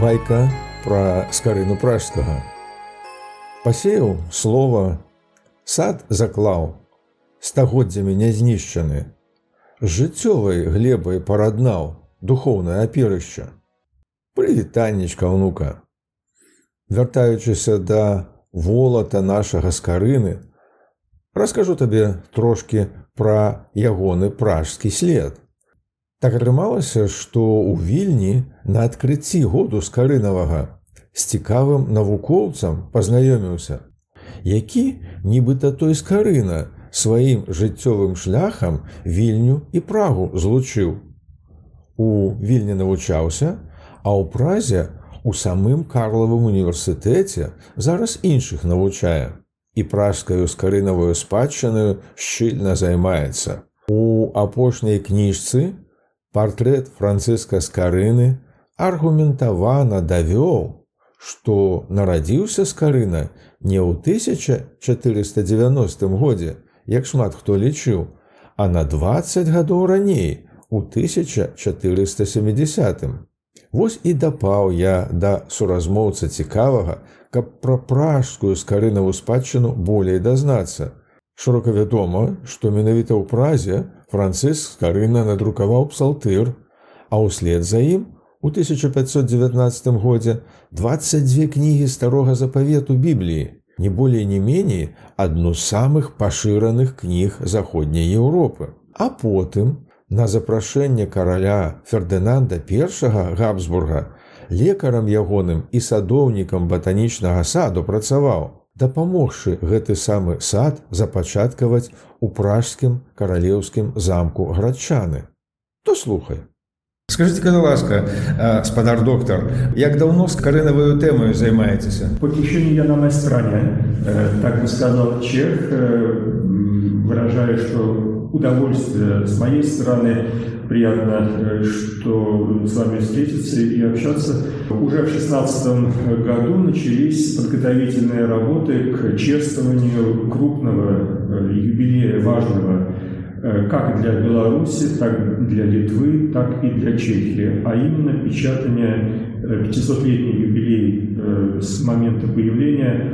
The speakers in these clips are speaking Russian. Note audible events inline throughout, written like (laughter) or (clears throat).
байка пра скарыну пражскага. Пасеяў слова, сад заклаў, стагоддзямі не знішчаны, жыццёвай глебай параднаў духоўнае аперышча. Прывітаннечка ўнука. Вяртаючыся да волата нашага скарыны, раскажу табе трошкі пра ягоны пражскі след. Так атрымалася, што ў вільні на адкрыцці году скарынавага з цікавым навукоўцам пазнаёміўся, які нібыта той скарына сваім жыццёвым шляхам вільню і прагу злучыў. У вільні навучаўся, а ў празе у самым карлавым універсітэце зараз іншых навучае і пражскаю скарынавую спадчынаю шчыльна займаецца. У апошняй кніжцы Партрэт францыска скарыны аргументавана давёў, што нарадзіўся скарына не ў 1490 годзе, як шмат хто лічыў, а на 20 гадоў раней у 1470. Вось і дапаў я да суразмоўца цікавага, каб пра пражскую скарынаву спадчыну болей дазнацца. Шырока вядома, што менавіта ў празе Францыск скарына надрукаваў псалтыр, а ўслед за ім у 1519 годзе 22 кнігі старога запавету бібліі, не болей не меней адну з самых пашыраных кніг заходняй Еўропы. А потым на запрашэнне караля Фердынанда I Габсбурга лекарам ягоным і садоўнікам батанічнага саду працаваў Дапамогшы гэты самы сад запачаткаваць у пражскім каралеўскім замку градчаны. То слухай. Скажите, когда ласка, спадар доктор, як давно с карынавою тэмою займаецеся? Похищение я на моей стороне. Так бы сказал Чех, выражая, что удовольствие с моей стороны приятно, э, что с вами встретиться и общаться. Уже в 2016 году начались подготовительные работы к чествованию крупного э, юбилея, важного э, как для Беларуси, так для Литвы, так и для Чехии, а именно печатание 500-летний юбилей с момента появления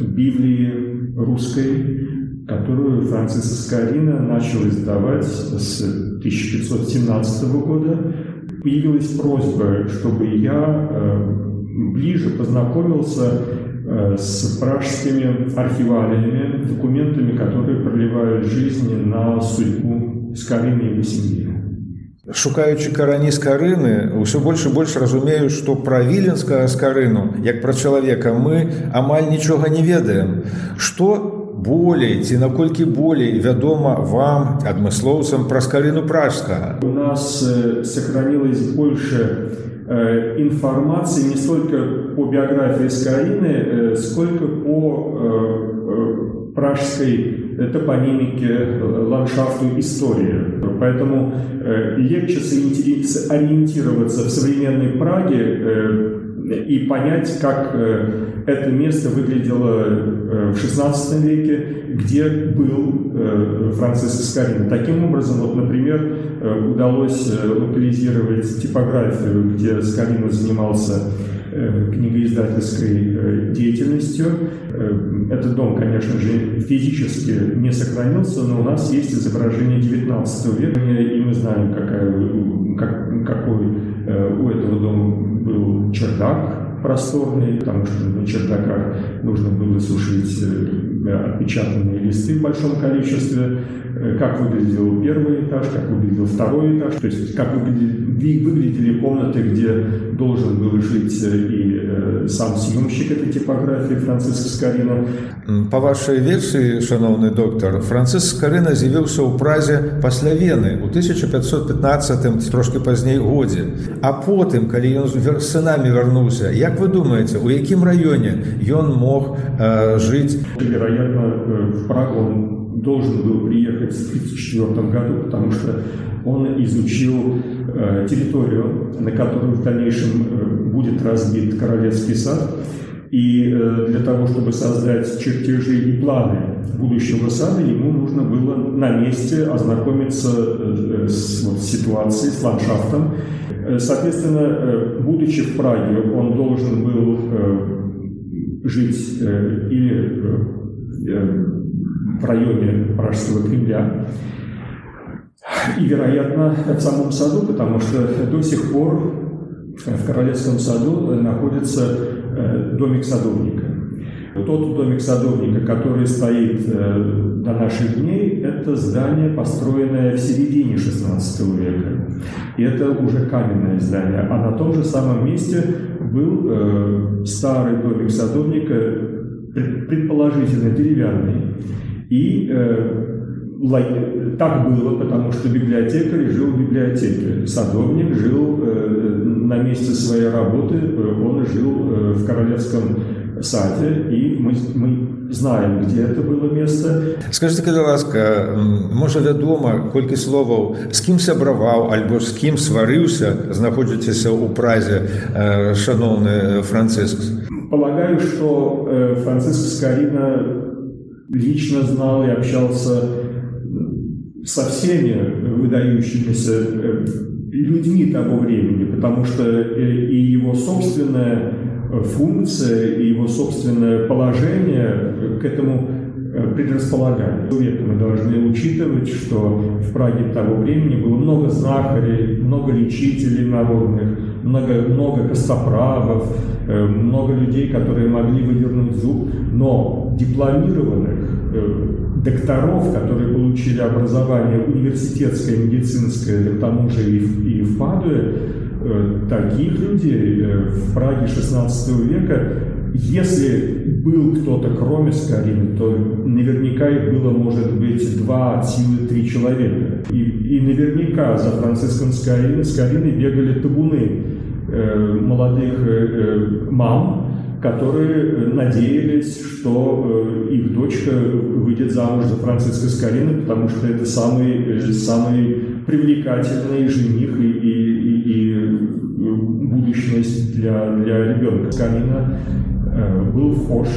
Библии русской, которую Франциск Скорина начал издавать с 1517 года. Появилась просьба, чтобы я э, ближе познакомился э, с пражскими архивалиями, документами, которые проливают жизни на судьбу Скорины и его семьи. Шукаючы карані скарыны, ўсё больш і больш разумею, што пра віленскага скарыну, як пра чалавека мы амаль нічога не ведаем. Што болей ці наколькі болей вядома вам адмыслоўцам пра скаліну пражскага у нас э, сохранилось больше э, информации не столько по биографии Скорины, э, сколько по пражской топонимике, ландшафту истории. Поэтому легче сориентироваться в современной Праге и понять, как э, это место выглядело э, в XVI веке, где был э, Франциск Скорин. Таким образом, вот, например, удалось локализировать типографию, где Скорин занимался книгоиздательской деятельностью. Этот дом, конечно же, физически не сохранился, но у нас есть изображение XIX века, и мы знаем, какая, как, какой у этого дома был чердак просторный, потому что на чердаках нужно было сушить э, отпечатанные листы в большом количестве, э, как выглядел первый этаж, как выглядел второй этаж, то есть как выглядели, выглядели комнаты, где должен был жить э, и сам съемщик этой типографии Франциск Скарина. По вашей версии, шановный доктор, Франциск Скарина з'явился ў празе пасля Вены ў 1515 трошки пазней годзе. А потым, калі ён сынамі вярнуўся, як вы думаете, у якім районе ён мог э, жить? Вероятно, в Прагу он должен был приехать в 1934 году, потому что он изучил э, территорию, на которую в дальнейшем э, будет разбит Королевский сад, И э, для того, чтобы создать чертежи и планы будущего сада, ему нужно было на месте ознакомиться с ситуацией, с ландшафтом. Соответственно, будучи в Праге, он должен был жить или в районе Пражского Кремля, и, вероятно, в самом саду, потому что до сих пор в Королевском саду находится э, домик садовника. Тот домик садовника, который стоит э, до наших дней, это здание, построенное в середине XVI века. И это уже каменное здание. А на том же самом месте был э, старый домик садовника, предположительно деревянный. И так было, потому что библиотекарь жил в библиотеке, садовник жил э, на месте своей работы, э, он жил э, в королевском саде, и мы, мы знаем, где это было место. Скажите, калі ласка, можа вядома, колькі словаў з кім сябраваў альбо з кім сварыўся, знаходзіцеся ў празе шаноўны Франциск? Полагаю, что Франциск Скорина лично знал и общался со всеми выдающимися э, людьми того времени, потому что э, и его собственная э, функция, и его собственное положение к этому предрасполагали. Мы должны учитывать, что в Праге того времени было много знахарей, много лечителей народных, много, много костоправов, много людей, которые могли выдернуть зуб, но дипломированных докторов, которые получили образование университетское, медицинское, к тому же и в, и в Падуе, э, таких людей э, в Праге XVI века, если был кто-то кроме Скорины, то наверняка их было, может быть, два, силы три человека. И, и наверняка за Франциском Скориной, Скориной бегали табуны э, молодых э, э мам, которые э, надеялись, что э, их дочка выйдет замуж за Франциска Скорина, потому что это самый, э, самый привлекательный жених и, и, и, будущность для, для ребенка. Скорина был вхож,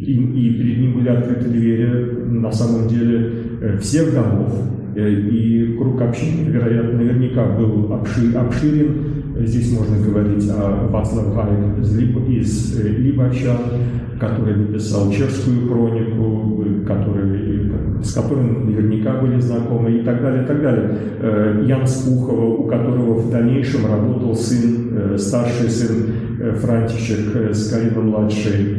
и, и перед ним были открыты двери, на самом деле, всех домов, и круг общения, вероятно, наверняка был обширен, Здесь можно говорить о Вацлав Гаек из э, Либача, который написал чешскую хронику, который, с которым наверняка были знакомы и так далее, и так далее. Э, Ян Спухова, у которого в дальнейшем работал сын, э, старший сын Франтишек Скорина-младший,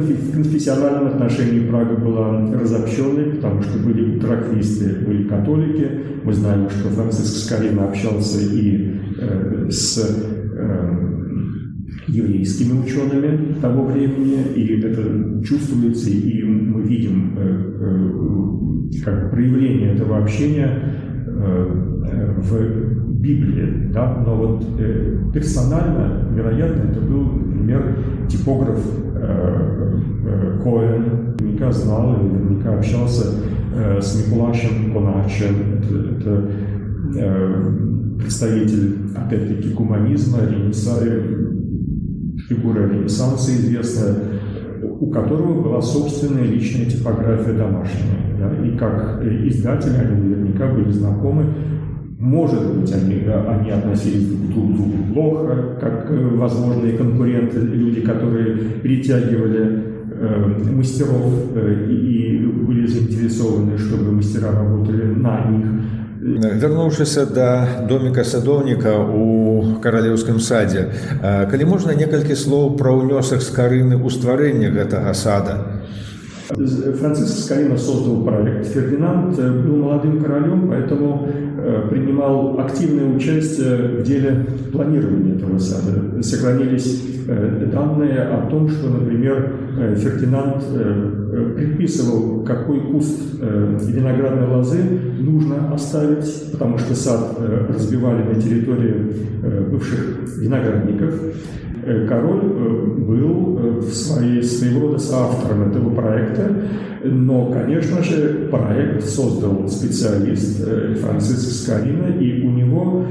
в конфессиональном отношении Прага была разобщенной, потому что были траквисты, были католики. Мы знаем, что Франциск Скорина общался и э, с э, еврейскими учеными того времени, и это чувствуется, и мы видим э, э, как проявление этого общения э, в Библии. Да? Но вот э, персонально, вероятно, это был, например, типограф Коэн наверняка знал и наверняка общался э, с Микулашем Коначем. Это, это представитель, опять-таки, гуманизма, ренессанса, фигура Ренессанса известная, у которого была собственная личная типография домашняя. Да? И как издатели они наверняка были знакомы может быть, они, они относились друг к другу плохо, как э, возможные конкуренты, люди, которые притягивали э, мастеров э, и, и были заинтересованы, чтобы мастера работали на них. Вярнуўшыся да доміка садоўніка у каралеўскім садзе, калі можна некалькі слоў пра ўнёсак з карыны ў стварэнне гэтага сада. Франциск Скорина создал проект. Фердинанд был молодым королем, поэтому Э, принимал активное участие в деле планирования этого сада. Сохранились э, данные о том, что, например, э, Фердинанд предписывал, какой куст виноградной лозы нужно оставить, потому что сад разбивали на территории бывших виноградников. Э, король э, был э, в своей, своего рода соавтором этого проекта, но, конечно же, проект создал специалист Франциск Скорина, и у него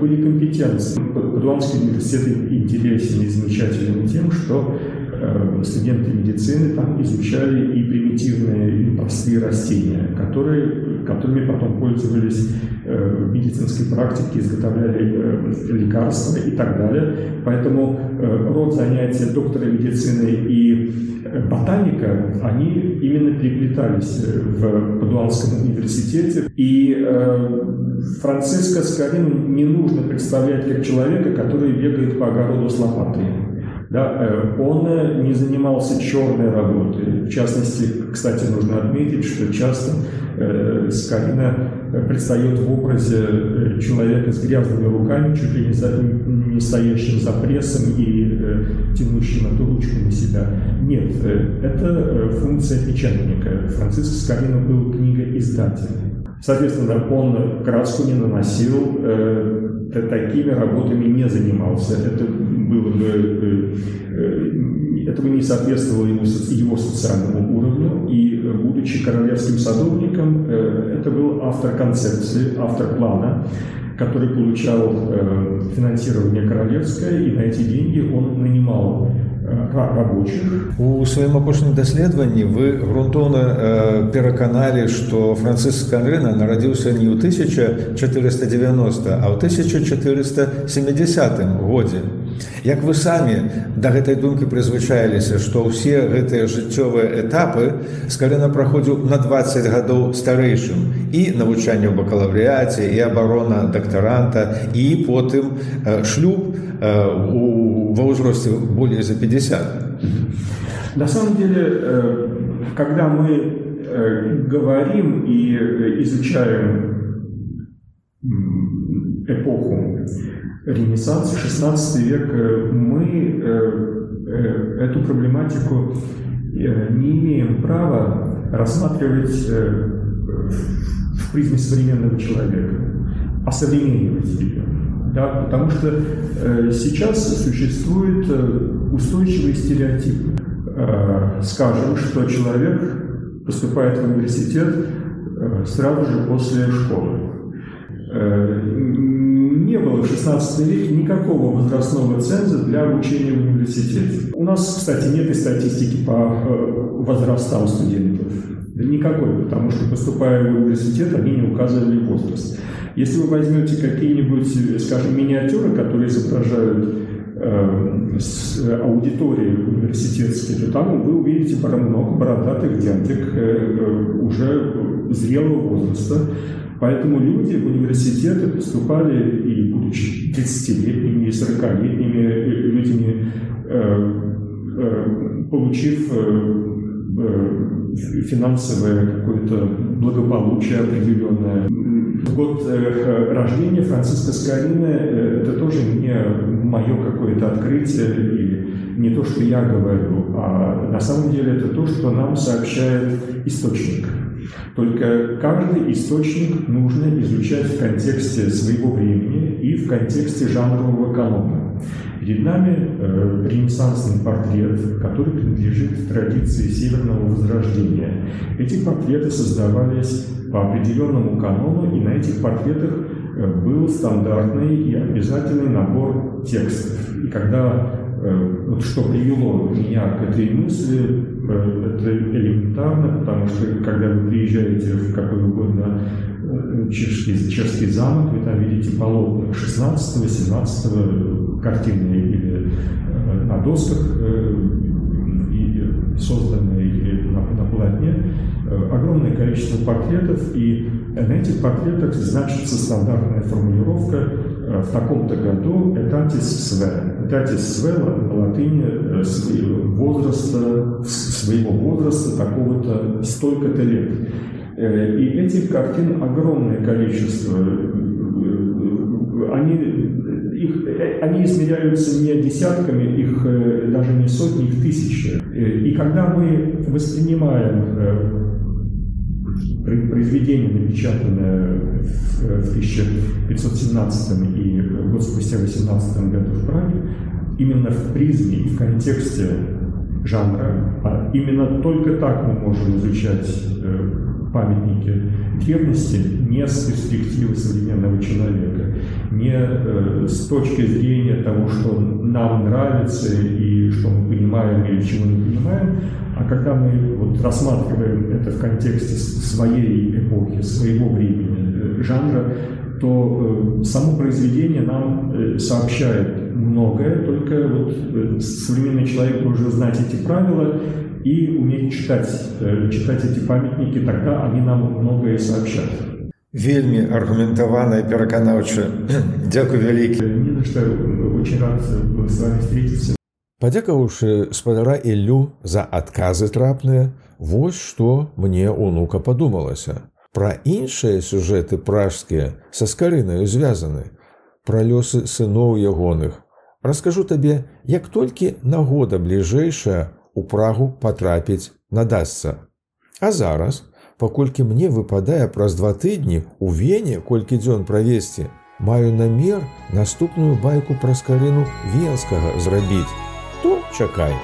были компетенции, Падуанский университет интересен и замечателен тем, что студенты медицины там изучали и примитивные, простые растения, которые, которыми потом пользовались в медицинской практике, изготовляли лекарства и так далее. Поэтому род занятия доктора медицины и ботаника, они именно переплетались в Падуанском университете. И э, Франциско Скорину не нужно представлять как человека, который бегает по огороду с лопатой. Да, э, он не занимался черной работой. В частности, кстати, нужно отметить, что часто э, Скорина предстает в образе э, человека с грязными руками, чуть ли не, за, не стоящим за прессом и э, тянущим эту ручку на себя. Нет, э, это э, функция печатника. Франциск Скорина был книгоиздателем. Соответственно, он краску не наносил, э, такими работами не занимался. Это было бы, э, э, это бы не соответствовало ему, его социальному уровню. И, будучи королевским садовником, э, это был автор концепции, автор плана, который получал финансирование королевское, и на эти деньги он нанимал рабочих. У сваім апошнім даследаванні вы грунтоўна э, пераканалі, што Францыск Канрына нарадзіўся не ў 1490, а ў 1470 годзе. Як вы самі да гэтай думкі прызвычаіліся, што ўсе гэтыя жыццёвыя этапы скалена праходзіў на 20 гадоў старэйшым і навучанне ў бакалаўрыяце і абарона дактаранта і потым э, шлюб у во возрасте более за 50. На самом деле, э, когда мы э, говорим и э, изучаем эпоху Ренессанса, 16 век, мы эту проблематику не имеем права рассматривать в призме современного человека, а современнивать ее. Да, потому что э, сейчас существует э, устойчивый стереотип. Э, скажем, что человек поступает в университет э, сразу же после школы. Э, не было в 16 веке никакого возрастного ценза для обучения в университете. У нас, кстати, нет и статистики по э, возрастам студентов. Никакой, потому что, поступая в университет, они не указывали возраст. Если вы возьмете какие-нибудь, скажем, миниатюры, которые изображают э, с аудитории университетской, то там вы увидите много бородатых дядек э, э, уже зрелого возраста. Поэтому люди в университеты поступали и будучи 30-летними и 40-летними э, людьми, получив финансовое какое-то благополучие определенное, Год э, рождения Франциска Скорины э, – это тоже не мое какое-то открытие и не то, что я говорю, а на самом деле это то, что нам сообщает источник. Только каждый источник нужно изучать в контексте своего времени и в контексте жанрового канона. Перед нами э, ренессансный портрет, который принадлежит традиции Северного Возрождения. Эти портреты создавались по определенному канону, и на этих портретах э, был стандартный и обязательный набор текстов. И когда э, вот что привело меня к этой мысли, э, это элементарно, потому что когда вы приезжаете в какой угодно чешский, чешский замок, вы там видите полотна 16-17 картины или на досках, созданные на, на полотне, Э, огромное количество портретов, и на этих портретах значится стандартная формулировка э, в таком-то году «этатис све». «Этатис све» на латыни э, возраста, своего возраста такого-то столько-то лет. И этих картин огромное количество. Они, их, они измеряются не десятками, их даже не сотни, их тысячи. И когда мы воспринимаем произведение, напечатанное в 1517 и год спустя 18 году в Праге, именно в призме и в контексте жанра, а именно только так мы можем изучать э, памятники древности не с перспективы современного человека, не э, с точки зрения того, что нам нравится и что мы понимаем или чего не понимаем, а когда мы вот рассматриваем это в контексте своей эпохи, своего времени, э, жанра, то э, само произведение нам сообщает многое, только вот современный человек должен знать эти правила и уметь читать, читать эти памятники, тогда они нам многое сообщат. Вельмі аргументавана і пераканаўча. (clears throat) Дзякуй вялікі. Не на што очень рад с вами встретиться. Падзякаваўшы спадара Іллю за адказы трапныя, вось што мне унука падумалася. Пра іншыя сюжэты пражскія са скарынаю звязаны, пра лёсы сыноў ягоных. Раскажу табе, як толькі нагода бліжэйшая у прагу патрапіць надасца. А зараз, паколькі мне выпадае праз два тыдні у вене колькі дзён правесці, маю намер наступную байку пра скарыну венскага зрабіць, то чакай.